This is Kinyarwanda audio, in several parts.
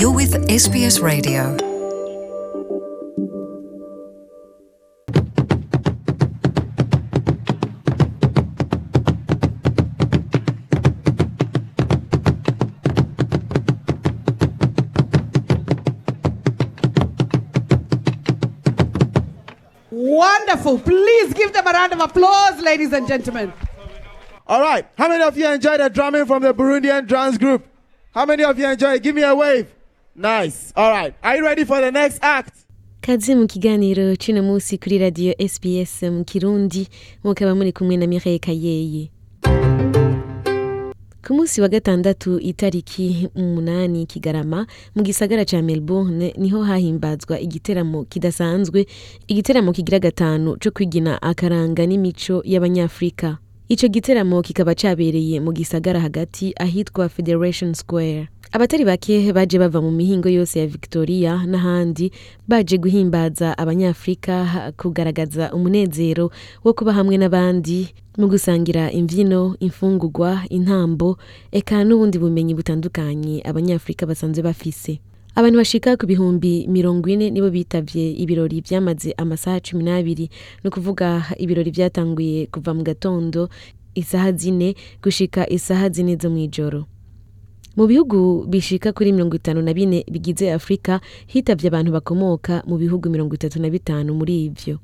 You're with SBS Radio. Wonderful. Please give them a round of applause, ladies and gentlemen. All right. How many of you enjoyed the drumming from the Burundian drums group? How many of you enjoyed it? Give me a wave. Nice. All right. Are you ready for the next act? kaze mu kiganiro cy'uno munsi kuri radiyo sbs mu kirundi mukaba muri kumwe na mireille kayeye ku munsi wa gatandatu itariki umunani kigarama mu gisagara ca melbourne ni ho hahimbazwa igiteramo kidasanzwe igiteramo kigira gatanu co kwigina akaranga n'imico y'abanyafurika ico giteramo kikaba cabereye mu gisagara hagati ahitwa federation square abatari bake baje bava mu mihingo yose ya victoria n'ahandi baje guhimbaza abanyafurika kugaragaza umunezero wo kuba hamwe n'abandi mu gusangira imvyino imfungurwa intambo eka n'ubundi bumenyi butandukanye abanyafurika basanzwe bafise. Abantu bashika ku bihumbi mirongo ine nibo bitavye ibirori vyamaze amasaha cumi n'abiri. Ni ukuvuga ibirori vyatanguye kuva mu gatondo isaha zine gushika isaha zine zo mw'ijoro. Mu bihugu bishika kuri mirongo itanu na bine bigize afurika hitavye abantu bakomoka mu bihugu mirongo itatu na bitanu muri ivyo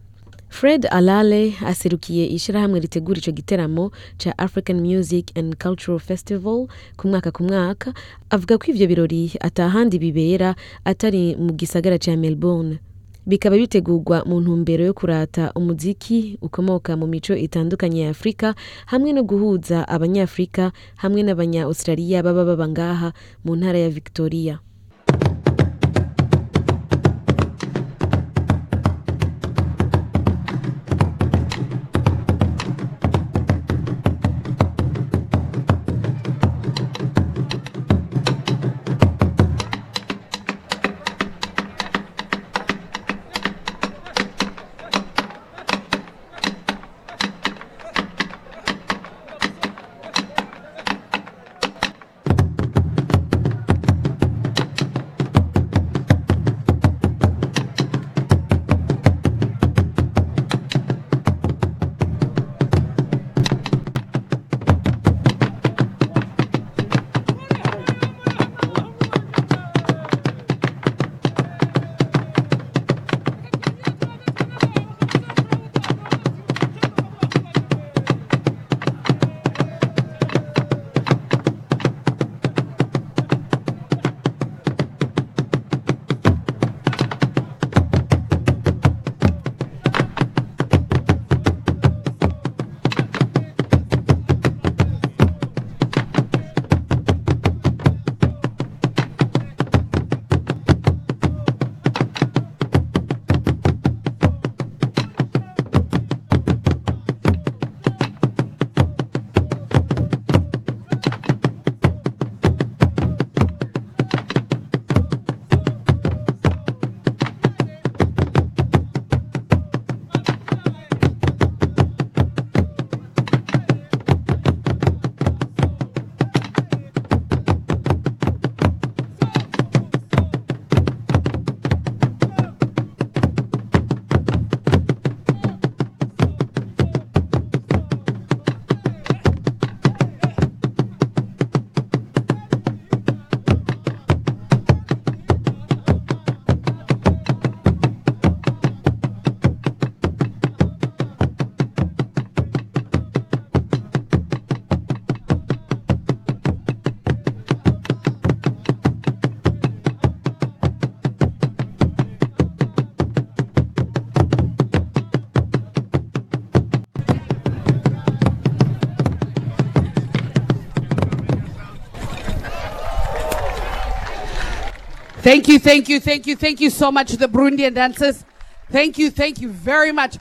fred alale aserukiye ishirahamwe ritegura ico giteramo ca african music and cultural festival ku mwaka ku mwaka avuga ko ivyo birori atahandi bibera atari mu gisagara ca melbourne. Bikaba bitegurwa mu ntumbero yo kurata umuziki ukomoka mu mico itandukanye ya afurika hamwe no guhuza abanyafurika hamwe n'abanya australia baba baba ngaha mu ntara ya victoria. Thank you, thank you, thank you, thank you so much to the Burundian dancers. Thank you, thank you very much.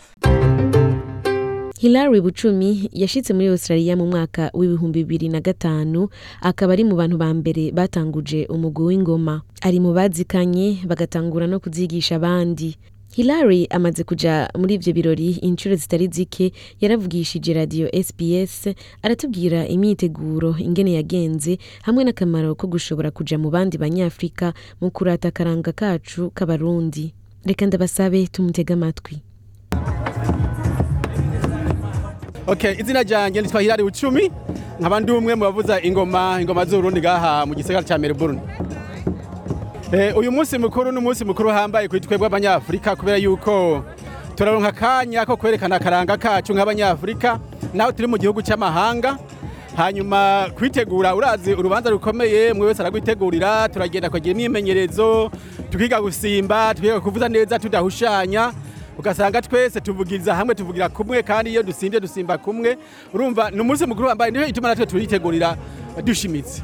hilary bucumi yashitse muri australia mu mwaka w'ibihumbi bibiri na gatanu akaba ari mu bantu ba mbere batanguje umugwi w'ingoma ari mu bazikanye bagatangura no kuzigisha abandi Hilary amaze kuja muri ivyo birori inshuro zitari zike yaravugishije radio SBS aratubwira imyiteguro ingene yagenze hamwe n'akamaro ko gushobora kuja mu bandi banyafrika mu kurata akaranga kacu k'abarundi reka ndabasabe tumutege amatwi Okay, izina ryanjye nitwa Hilari Ucumi nkaba ndi umwe mu bavuza ingoma ingoma z'Urundi gaha mu gisagara ca Melbourne. Eh, uyu munsi mukuru ni umunsi mukuru uhambaye kuri twebwe abanyafrika kubera yuko turaronka akanya ko kwerekana akaranga kacu nk'abanyafrika naho turi mu gihugu cy'amahanga. Hanyuma kwitegura urazi urubanza rukomeye mwe wese aragwitegurira turagenda kugira imyimenyerezo tukiga gusimba tukiga kuvuza neza tudahushanya ugasanga twese tuvugiriza hamwe tuvugira kumwe kandi iyo dusimbye dusimba kumwe. Urumva ni umunsi mukuru wambaye niyo ituma natwe turitegurira dushimitse.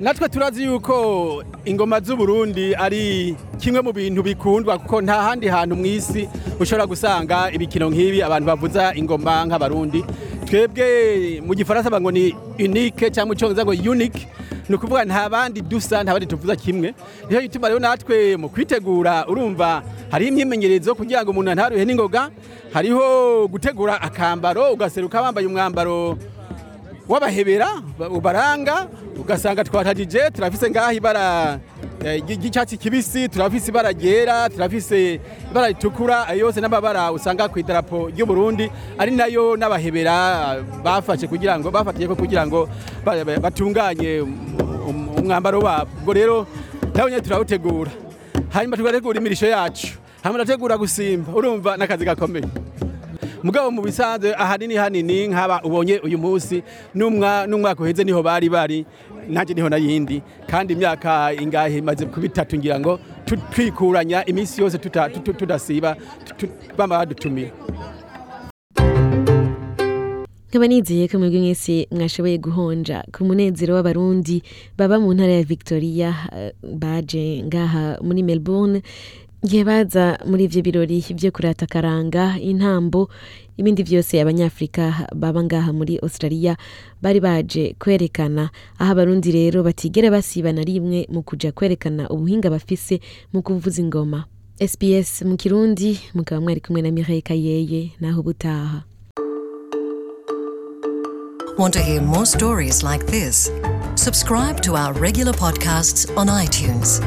Natwe turazi yuko ingoma z'uburundi ari kimwe mu bintu bikundwa kuko nta handi hantu mu isi ushobora gusanga ibikino nk'ibi. Abantu bavuza ingoma nk'abarundi. Twebwe mu gifaransa ngo ni unique cyangwa mu ngo unique. Ni ukuvuga nta bandi dusa nta bandi tuvuza kimwe. Niyo gituma rero natwe mu kwitegura urumva hariho imyimenyerezo kugira ngo umuntu ntaruhe n'ingoga hariho gutegura akambaro ugaseruka wambaye umwambaro w'abahebera ubaranga ugasanga twatajije turafise ngaho ibara eh, ry'icyatsi kibisi turafise ibara ryera turafise ibara ritukura ayo yose n'amabara usanga ku idarapo ry'u Burundi ari na yo n'abahebera bafashe kugira ngo bafatiye ko kugira ngo ba- ba- batunganye um- umwambaro wabo ubwo rero nawe nyine turawutegura. Hanyuma tugategura imirisho yacu. Hanyuma turategura gusimba. Urumva n'akazi gakomeye. Mugabo mu bisanzwe ahanini hanini nk'aba ubonye uyu munsi n'umwa- n'umwaka uheze ni ho bari bari nanjye ni ho nayindi kandi imyaka ingahe imaze kuba itatu ngira ngo twikuranya iminsi yose tudasiba tu- tu- bama badutumira. Nkaba nizeye ko mwebwe mwese mwashoboye guhonja ku munezero w'abarundi baba mu ntara ya victoria eh, baje ngaha muri melbourne. Igihe baza muri ivyo birori vyo kurata akaranga intambo ibindi vyose abanyafrika baba ngaha muri australia bari baje kwerekana aho abarundi rero batigera basiba na rimwe mu kuja kwerekana ubuhinga bafise mu kuvuza ingoma sbs mu kirundi mukaba mwari kumwe na mireille kayeye naho ubutaha Want to hear more stories like this? Subscribe to our regular podcasts on iTunes.